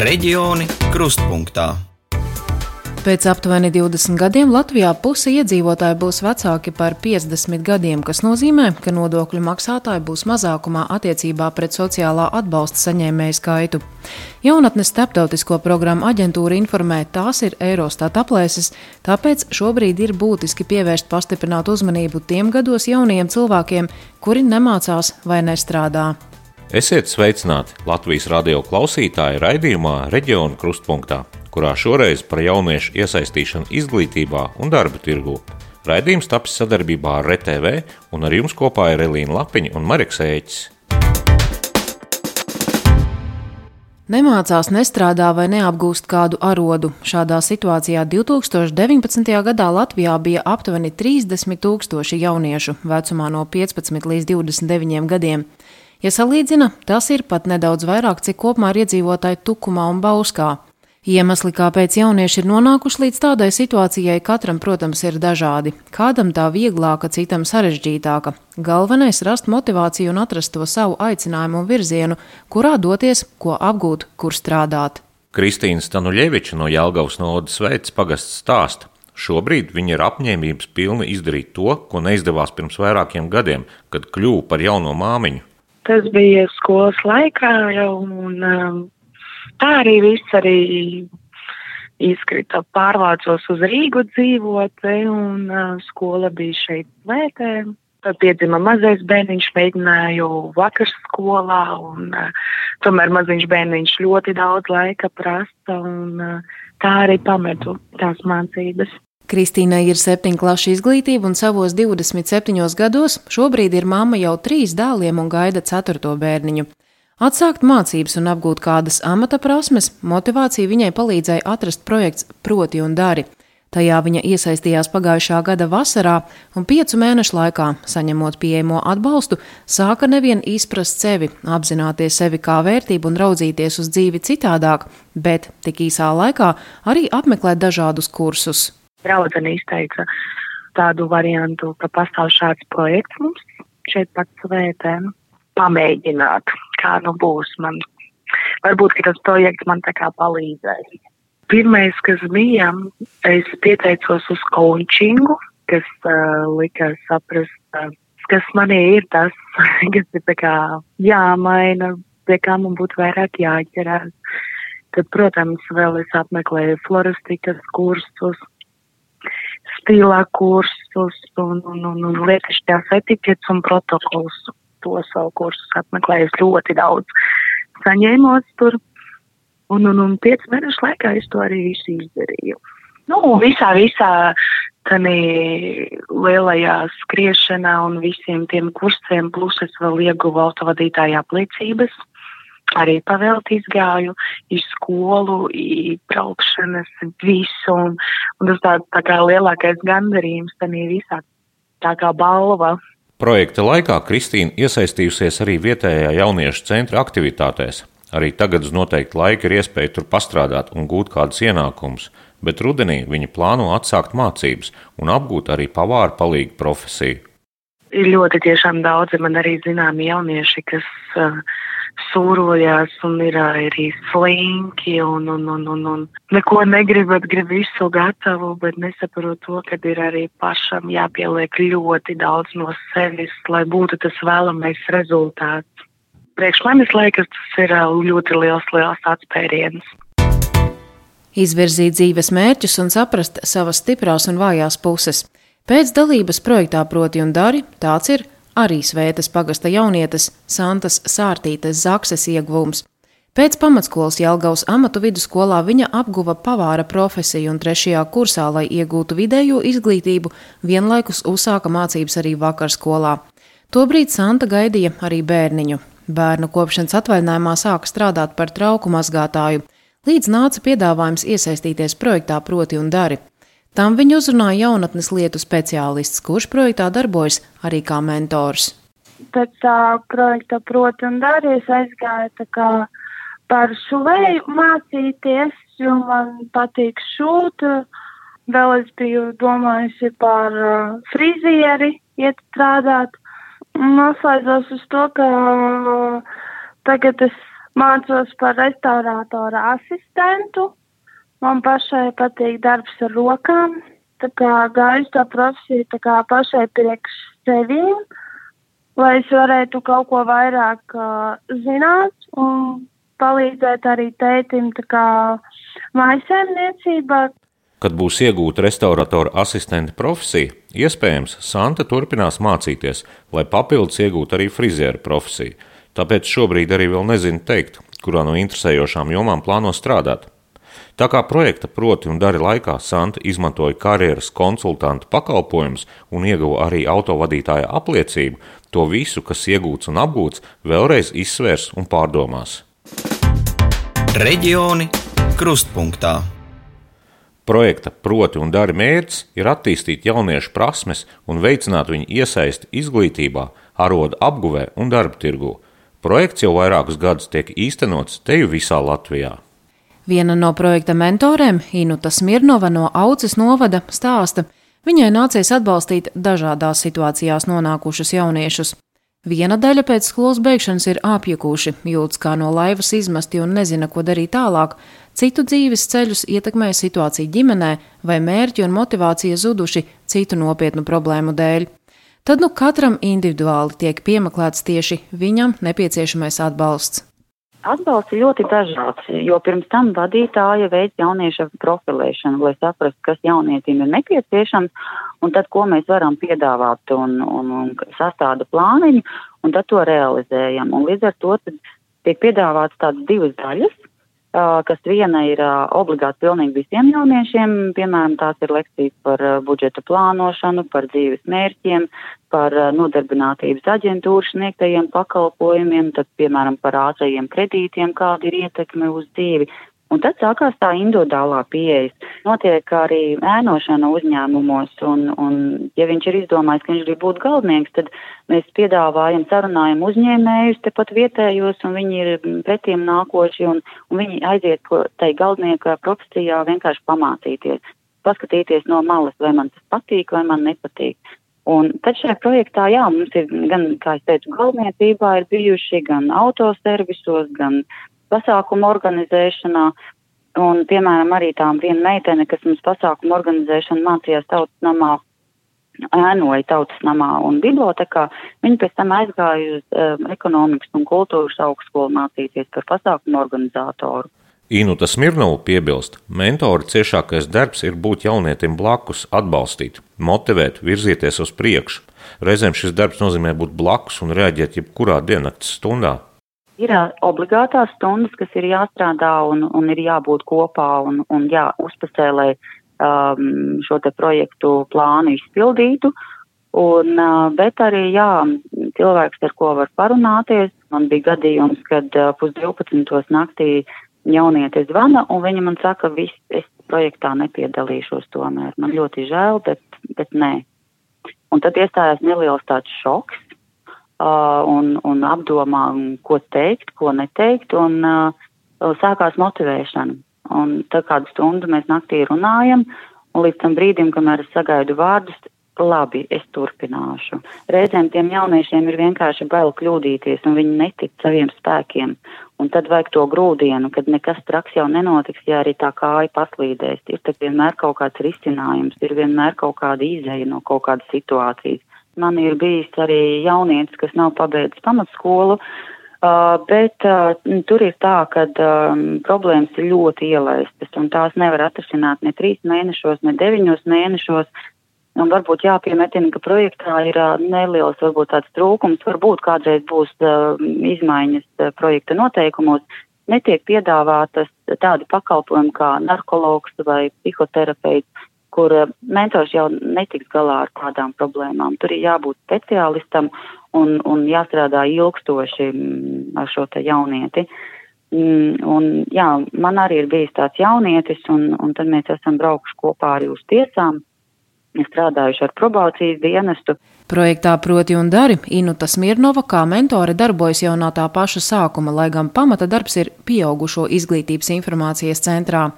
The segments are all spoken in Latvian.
Reģioni krustpunktā. Pēc aptuveni 20 gadiem Latvijā puse iedzīvotāji būs vecāki par 50 gadiem, kas nozīmē, ka nodokļu maksātāji būs mazākumā attiecībā pret sociālā atbalsta saņēmēju skaitu. Jaunatnes starptautisko programmu aģentūra informē, tās ir Eurostat aplēses, tāpēc šobrīd ir būtiski pievērst pastiprinātu uzmanību tiem gados jaunajiem cilvēkiem, kuri nemācās vai nestrādā. Esiet sveicināti Latvijas radio klausītāji raidījumā Reģiona krustpunktā kurā šoreiz par jauniešu iesaistīšanu izglītībā un darba tirgū. Raidījums tapis sadarbībā ar RTV, un ar jums kopā ir Elīna Lapiņa un Mareks Ēķis. Nemācās, nestrādā vai neapgūst kādu arodu. Šādā situācijā 2019. gadā Latvijā bija aptuveni 30 tūkstoši jauniešu vecumā no 15 līdz 29 gadiem. Ja salīdzina, tas ir pat nedaudz vairāk, cik kopumā ir iedzīvotāji Tukumā un Bauskā. Iemesli, kāpēc jaunieši ir nonākuši līdz tādai situācijai, katram, protams, ir dažādi. Kādam tā vieglāka, citam sarežģītāka. Galvenais ir rast motivāciju un atrast to savu aicinājumu un virzienu, kurā doties, ko apgūt, kur strādāt. Kristīna Stanuļeviča no Jelgavas nodas veids pagasts stāsta. Šobrīd viņa ir apņēmības pilna izdarīt to, ko neizdevās pirms vairākiem gadiem, kad kļuva par jauno māmiņu. Tas bija skolas laikā jau, un um, tā arī viss arī izkrita. Pārvācos uz Rīgu dzīvot, un uh, skola bija šeit Vētē. Tad piedzima mazais bērniņš, mēģināju vakars skolā, un uh, tomēr maziņš bērniņš ļoti daudz laika prasa, un uh, tā arī pametu tās mācības. Kristīnai ir septiņu klašu izglītība, un savos 27 gados šobrīd ir mamma jau trīs dēliem un gaida ceturto bērniņu. Atsākt mācības un apgūt kādas amata prasmes, motivāciju viņai palīdzēja atrast projekts Proti un Dari. Tajā viņa iesaistījās pagājušā gada vasarā, un piecu mēnešu laikā, saņemot pieejamo atbalstu, sāka nevien izprast sevi, apzināties sevi kā vērtību un raudzīties uz dzīvi citādāk, bet tik īsā laikā arī apmeklēt dažādus kursus. Draudzene izteica tādu variantu, ka pastāv šāds projekts mums šeit pat svētēm pamēģināt, kā nu būs man. Varbūt, ka tas projekts man tā kā palīdzēs. Pirmais, kas bija, es pieteicos uz coachingu, kas uh, lika saprast, uh, kas manī ir tas, kas ir tā kā jāmaina, pie kā man būtu vairāk jāķerās. Tad, protams, vēl es apmeklēju floristikas kursus, stilā kursus un, un, un, un lietišķās etiķetes un protokols to savu kursus apmeklējusi ļoti daudz. Saņēmos tur, un, un, un piecu mēnešu laikā es to arī visu izdarīju. Nu, visā, visā tādā lielajā skriešanā un visiem tiem kursiem, plus es vēl ieguvu autovadītāja apliecības. Arī pavēlti izgāju iz skolu, braukšanas, visu, un, un tas tā, tā kā lielākais gandarījums, tā visā tā kā balva Projekta laikā Kristīna iesaistījusies arī vietējā jauniešu centra aktivitātēs. Arī tagad uz noteiktu laiku ir iespēja tur pastrādāt un gūt kādus ienākumus, bet rudenī viņa plāno atsākt mācības un apgūt arī pavāra palīgu profesiju. Ir ļoti tiešām daudzi man arī zināmi jaunieši, kas uh, sūrojās un ir arī slinki un, un, un, un, un neko negribat, grib visu gatavu, bet nesaprot to, ka ir arī pašam jāpieliek ļoti daudz no sevis, lai būtu tas vēlamais rezultāts. Priekš manis liekas, tas ir ļoti liels, liels atspēriens. Izvirzīt dzīves mērķus un saprast savas stiprās un vājās puses. Pēc dalības projektā proti un dari, tāds ir arī Svētas pagasta jaunietes Santas Sārtītes Zakses ieguvums. Pēc pamatskolas Jelgavas amatu vidusskolā viņa apguva pavāra profesiju un trešajā kursā, lai iegūtu vidējo izglītību, vienlaikus uzsāka mācības arī vakarskolā. Tobrīd Santa gaidīja arī bērniņu. Bērnu kopšanas atvaļinājumā sāka strādāt par trauku mazgātāju, līdz nāca piedāvājums iesaistīties projektā Proti un Dari. Tam viņu uzrunāja jaunatnes lietu speciālists, kurš projektā darbojas arī kā mentors. Pēc tā projekta, protams, arī es aizgāju par šuvēju mācīties, jo man patīk šūt. Vēl es biju domājusi par frizieri, iet strādāt. Noslēdzos uz to, ka tagad es mācos par restaurātora asistentu. Man pašai patīk darbs ar rokām, tā kā gāju to profesiju pašai priekš sevīm, lai es varētu kaut ko vairāk uh, zināt un palīdzēt arī tētim mājasēmniecībā. Kad būs iegūta restauratora asistenta profesija, iespējams, Santa turpinās mācīties, lai papildus iegūtu arī frizieru profesiju. Tāpēc šobrīd arī vēl nezinu teikt, kurā no interesējošām jomām plāno strādāt. Tā kā projekta proti un dari laikā Santa izmantoja karjeras konsultanta pakalpojumus un ieguva arī autovadītāja apliecību, to visu, kas iegūts un apgūts, vēlreiz izsvērs un pārdomās. Reģioni krustpunktā. Projekta proti un dari mērķis ir attīstīt jauniešu prasmes un veicināt viņu iesaisti izglītībā, arodu apguvē un darba tirgū. Projekts jau vairākus gadus tiek īstenots teju visā Latvijā. Viena no projekta mentoriem, Inuta Smirnova no Auces novada, stāsta, viņai nācies atbalstīt dažādās situācijās nonākušus jauniešus. Viena daļa pēc skolas beigšanas ir apjukuši, jūtas kā no laivas izmesti un nezina, ko darīt tālāk. Citu dzīves ceļus ietekmē situācija ģimenē vai mērķi un motivācija zuduši citu nopietnu problēmu dēļ. Tad nu katram individuāli tiek piemeklēts tieši viņam nepieciešamais atbalsts. Atbalsts ir ļoti dažāds, jo pirms tam vadītāja veids jaunieša profilēšanu, lai saprastu, kas jaunietim ir nepieciešams, un tad, ko mēs varam piedāvāt, un, un, un sastāda plāniņu, un tad to realizējam. Un līdz ar to tiek piedāvāts tādas divas daļas kas viena ir obligāti pilnīgi visiem jauniešiem, piemēram, tās ir lekcijas par budžeta plānošanu, par dzīves mērķiem, par nodarbinātības aģentūru sniegtajiem pakalpojumiem, tad, piemēram, par ātrajiem kredītiem, kāda ir ietekme uz dzīvi. Un tad sākās tā individuālā pieeja. Notiek arī ēnošana uzņēmumos, un, un ja viņš ir izdomājis, ka viņš grib būt galdnieks, tad mēs piedāvājam, sarunājam uzņēmējus tepat vietējos, un viņi ir pretīm nākoši, un, un viņi aiziet tai galdnieka profesijā vienkārši pamācīties, paskatīties no malas, vai man tas patīk, vai man nepatīk. Un tad šajā projektā, jā, mums ir gan, kā es teicu, galvniecībā ir bijuši gan autoservisos, gan pasākumu organizēšanā. Un, piemēram, arī tā viena meitene, kas mums pasākumu organizēšanu mācījās tautas namā, ēnoja tautas namā un bibliotekā, viņa pēc tam aizgāja uz um, ekonomikas un kultūras augstskolu mācīties par pasākumu organizatoru. Inuta Smirnova piebilst, mentora ciešākais darbs ir būt jaunietim blakus, atbalstīt, motivēt, virzīties uz priekšu. Reizēm šis darbs nozīmē būt blakus un reaģēt jebkurā diennakts stundā. Ir obligātās stundas, kas ir jāstrādā un, un ir jābūt kopā un, un jāuzpasē, lai um, šo te projektu plānu izpildītu. Un, bet arī, jā, cilvēks, ar ko var parunāties, man bija gadījums, kad pus 12. naktī jaunieti zvana un viņa man saka, viss, es projektā nepiedalīšos tomēr. Man ļoti žēl, bet, bet nē. Un tad iestājās neliels tāds šoks, uh, un, un apdomā, ko teikt, ko neteikt, un uh, sākās motivēšana. Un tā kādu stundu mēs naktī runājam, un līdz tam brīdim, kamēr es sagaidu vārdus, labi, es turpināšu. Reizēm tiem jauniešiem ir vienkārši bail kļūdīties, un viņi netic saviem spēkiem. Un tad vajag to grūdienu, kad nekas traks jau nenotiks, ja arī tā kāja paslīdēs. Ir tad vienmēr kaut kāds risinājums, ir vienmēr kaut kāda izēja no kaut kādas situācijas. Man ir bijis arī jaunietis, kas nav pabeidzis pamatskolu, uh, bet uh, tur ir tā, ka um, problēmas ir ļoti ielaistas un tās nevar atrasināt ne trīs mēnešos, ne deviņos mēnešos. Un varbūt jāpiemetina, ka projektā ir neliels, varbūt tāds trūkums, varbūt kādreiz būs izmaiņas projekta noteikumos, netiek piedāvātas tādi pakalpojumi kā narkologs vai psihoterapeits, kur mentors jau netiks galā ar tādām problēmām. Tur ir jābūt speciālistam un, un jāstrādā ilgstoši ar šo te jaunieti. Mm, un, jā, man arī ir bijis tāds jaunietis, un, un tad mēs esam braukuši kopā arī uz tiesām, strādājuši ar probācijas dienestu. Projektā Proti un Dari Inuta Smirnova kā mentore darbojas jau no tā paša sākuma, lai gan pamata darbs ir pieaugušo izglītības informācijas centrā.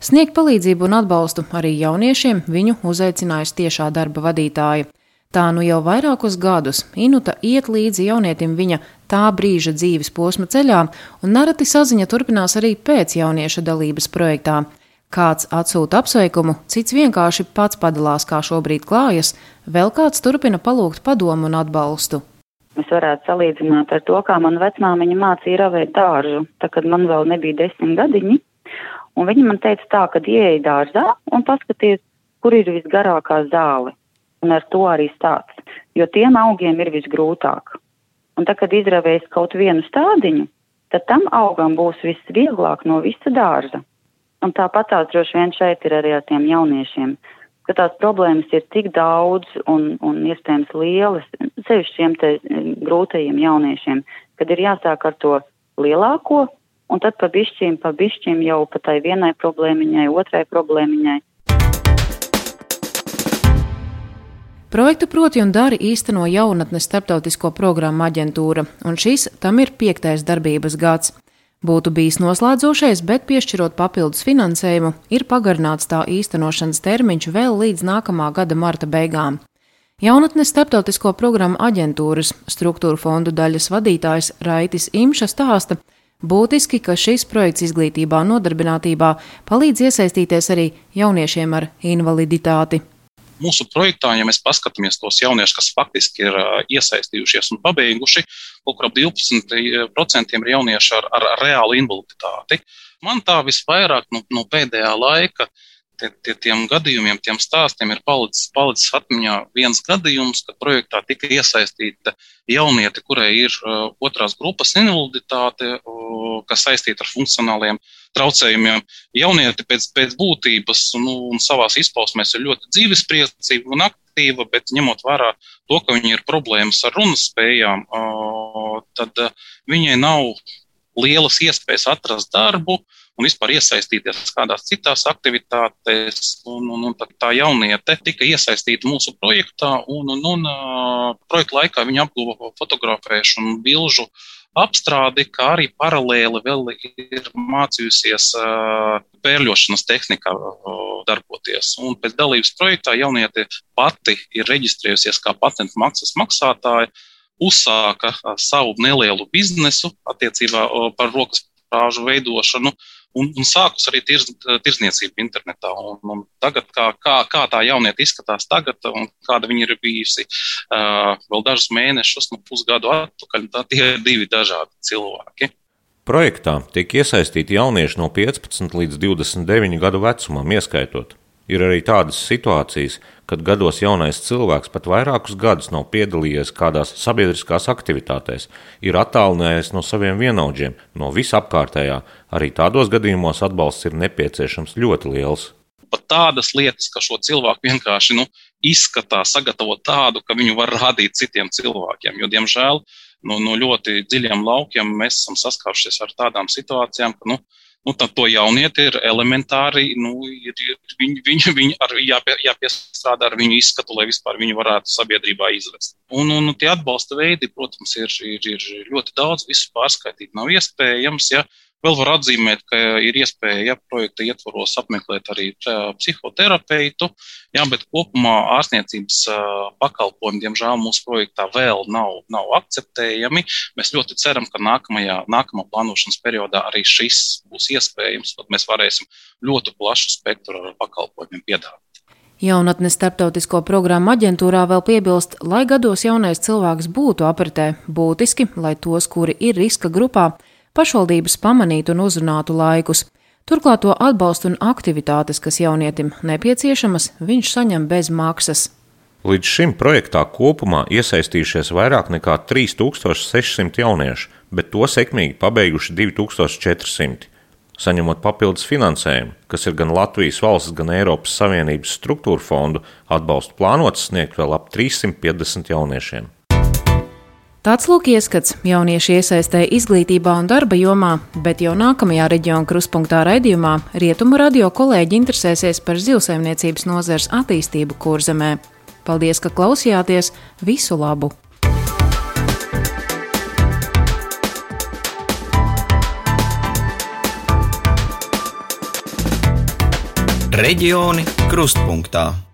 Sniegt palīdzību un atbalstu arī jauniešiem viņu uzaicinājusi tiešā darba vadītāja. Tā nu jau vairākus gadus Inuta iet līdzi jaunietim viņa tā brīža dzīves posma ceļā, un nereti saziņa turpinās arī pēc jaunieša dalības projektā. Kāds atsūta apsveikumu, cits vienkārši pats padalās, kā šobrīd klājas, vēl kāds turpina palūgt padomu un atbalstu. Mēs varētu salīdzināt ar to, kā man vecmāmiņa mācīja ravēt dārzu, tā kad man vēl nebija desmit gadiņi. Un viņa man teica tā, ka ieeja dārzā un paskaties, kur ir visgarākā zāle un ar to arī stāsts, jo tiem augiem ir visgrūtāk. Un tad, kad izravēs kaut vienu stādiņu, tad tam augam būs visvieglāk no visa dārza. Un tāpat tās droši vien šeit ir arī ar tiem jauniešiem, ka tās problēmas ir tik daudz un, un iespējams lielas, sevišķi šiem te mm, grūtajiem jauniešiem, kad ir jāsāk ar to lielāko, un tad pa bišķīm, pa bišķīm jau pa tai vienai problēmiņai, otrai problēmiņai Projektu proti un dari īsteno jaunatnes starptautisko programmu aģentūra, un šis tam ir piektais darbības gads. Būtu bijis noslēdzošais, bet piešķirot papildus finansējumu, ir pagarināts tā īstenošanas termiņš vēl līdz nākamā gada marta beigām. Jaunatnes starptautisko programmu aģentūras struktūra fondu daļas vadītājs Raitis Imša stāsta, Būtiski, ka šis projekts izglītībā un nodarbinātībā palīdz iesaistīties arī jauniešiem ar invaliditāti mūsu projektā, ja mēs paskatāmies tos jauniešus, kas faktiski ir iesaistījušies un pabeiguši, kaut kur ap 12% ir jaunieši ar, ar reālu invaliditāti. Man tā visvairāk nu, no pēdējā laika tie, tie, tiem gadījumiem, tiem stāstiem ir palicis, palicis atmiņā viens gadījums, kad projektā tika iesaistīta jaunieti, kurai ir uh, otrās grupas invaliditāte, uh, kas saistīta ar funkcionāliem traucējumiem. Jaunieti pēc, pēc būtības nu, un savās izpausmēs ir ļoti dzīvespriecīga un aktīva, bet ņemot vērā to, ka viņai ir problēmas ar runas spējām, uh, tad uh, viņai nav lielas iespējas atrast darbu, uh, un vispār iesaistīties kādās citās aktivitātēs. Un, un, un tā jauniete tika iesaistīta mūsu projektā, un, un, un projekta laikā viņa apguva fotografēšanu, bilžu apstrādi, kā arī paralēli vēl ir mācījusies pērļošanas tehnikā darboties. Un pēc dalības projektā jauniete pati ir reģistrējusies kā patentu maksas maksātāja, uzsāka savu nelielu biznesu attiecībā par rokas prāžu veidošanu, un, un sākus arī tirz, tirzniecību internetā. Un, un tagad, kā, kā, kā tā jaunieta izskatās tagad, un kāda viņa ir bijusi uh, vēl dažus mēnešus, nu, pusgadu atpakaļ, tā tie ir divi dažādi cilvēki. Projektā tiek iesaistīti jaunieši no 15 līdz 29 gadu vecumam, ieskaitot. Ir arī tādas situācijas, kad gados jaunais cilvēks pat vairākus gadus nav piedalījies kādās sabiedriskās aktivitātēs, ir attālinājies no saviem vienaudžiem, no visapkārtējā. Arī tādos gadījumos atbalsts ir nepieciešams ļoti liels. Pat tādas lietas, ka šo cilvēku vienkārši nu, izskatās, sagatavot tādu, ka viņu var rādīt citiem cilvēkiem. Jo, diemžēl, no, no ļoti dziļiem laukiem mēs esam saskārušies ar tādām situācijām, ka nu, nu, tad to jaunieti ir elementāri, nu, ir, ir, viņi, viņi, viņi ar, jāpie, jāpiestrādā ar viņu izskatu, lai vispār viņu varētu sabiedrībā izvest. Un, un tie atbalsta veidi, protams, ir, ir, ir ļoti daudz, visu pārskaitīt nav iespējams, ja Vēl var atzīmēt, ka ir iespēja ja, projekta ietvaros apmeklēt arī psihoterapeitu, jā, bet kopumā ārstniecības pakalpojumi, diemžēl, mūsu projektā vēl nav, nav akceptējami. Mēs ļoti ceram, ka nākamajā, nākamā plānošanas periodā arī šis būs iespējams, tad mēs varēsim ļoti plašu spektru ar pakalpojumiem piedāvāt. Jaunatnes starptautisko programmu aģentūrā vēl piebilst, lai gados jaunais cilvēks būtu apritē, būtiski, lai tos, kuri ir riska grupā, pašvaldības pamanītu un uzrunātu laikus. Turklāt to atbalstu un aktivitātes, kas jaunietim nepieciešamas, viņš saņem bez maksas. Līdz šim projektā kopumā iesaistījušies vairāk nekā 3600 jauniešu, bet to sekmīgi pabeiguši 2400. Saņemot papildus finansējumu, kas ir gan Latvijas valsts, gan Eiropas Savienības struktūra fondu atbalstu plānots sniegt vēl ap 350 jauniešiem. Tāds lūk ieskats jaunieši iesaistē izglītībā un darba jomā, bet jau nākamajā reģiona kruspunktā raidījumā Rietumu radio kolēģi interesēsies par zivsaimniecības nozars attīstību kurzemē. Paldies, ka klausījāties! Visu labu! Reģioni krustpunktā.